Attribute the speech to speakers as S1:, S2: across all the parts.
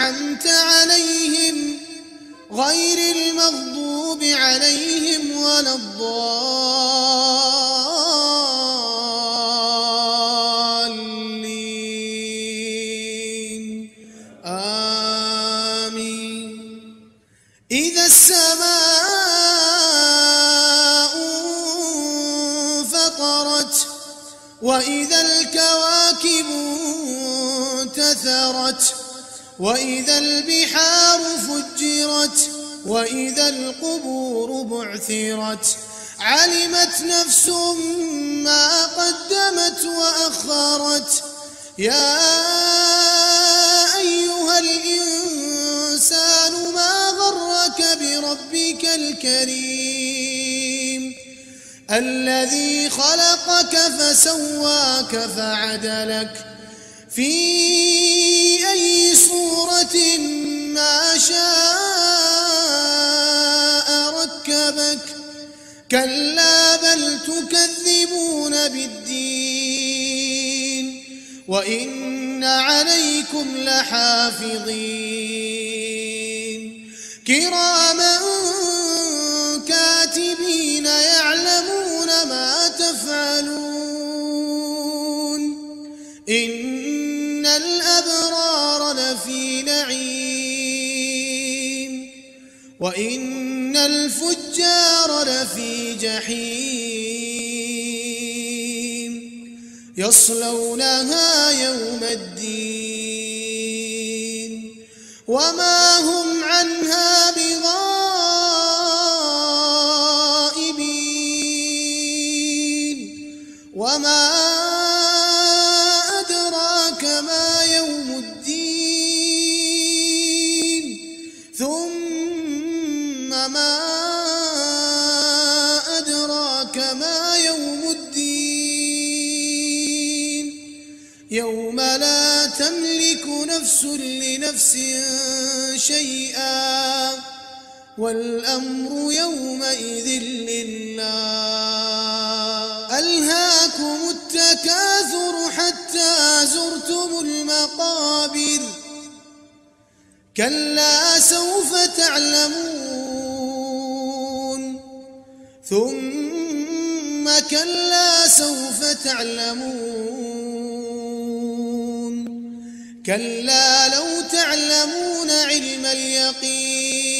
S1: أنعمت عليهم غير المغضوب عليهم ولا الضالين. آمين. إذا السماء انفطرت وإذا الكواكب انتثرت وإذا البحار فجرت وإذا القبور بعثرت علمت نفس ما قدمت وأخرت يا أيها الإنسان ما غرك بربك الكريم الذي خلقك فسواك فعدلك في أي صورة ما شاء ركبك. كلا بل تكذبون بالدين. وإن عليكم لحافظين. كراما كاتبين يعلمون ما تفعلون. إن الأبرار لفي نعيم وإن الفجار لفي جحيم يصلونها يوم الدين وما هم يوم لا تملك نفس لنفس شيئا والأمر يومئذ لله. ألهاكم التكاثر حتى زرتم المقابر. كلا سوف تعلمون. ثم كلا سوف تعلمون. كلا لو تعلمون علم اليقين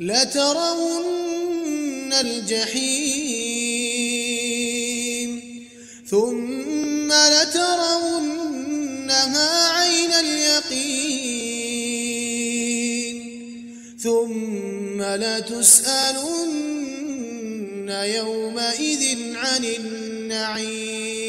S1: لترون الجحيم ثم لترونها عين اليقين ثم لتسألن يومئذ عن النعيم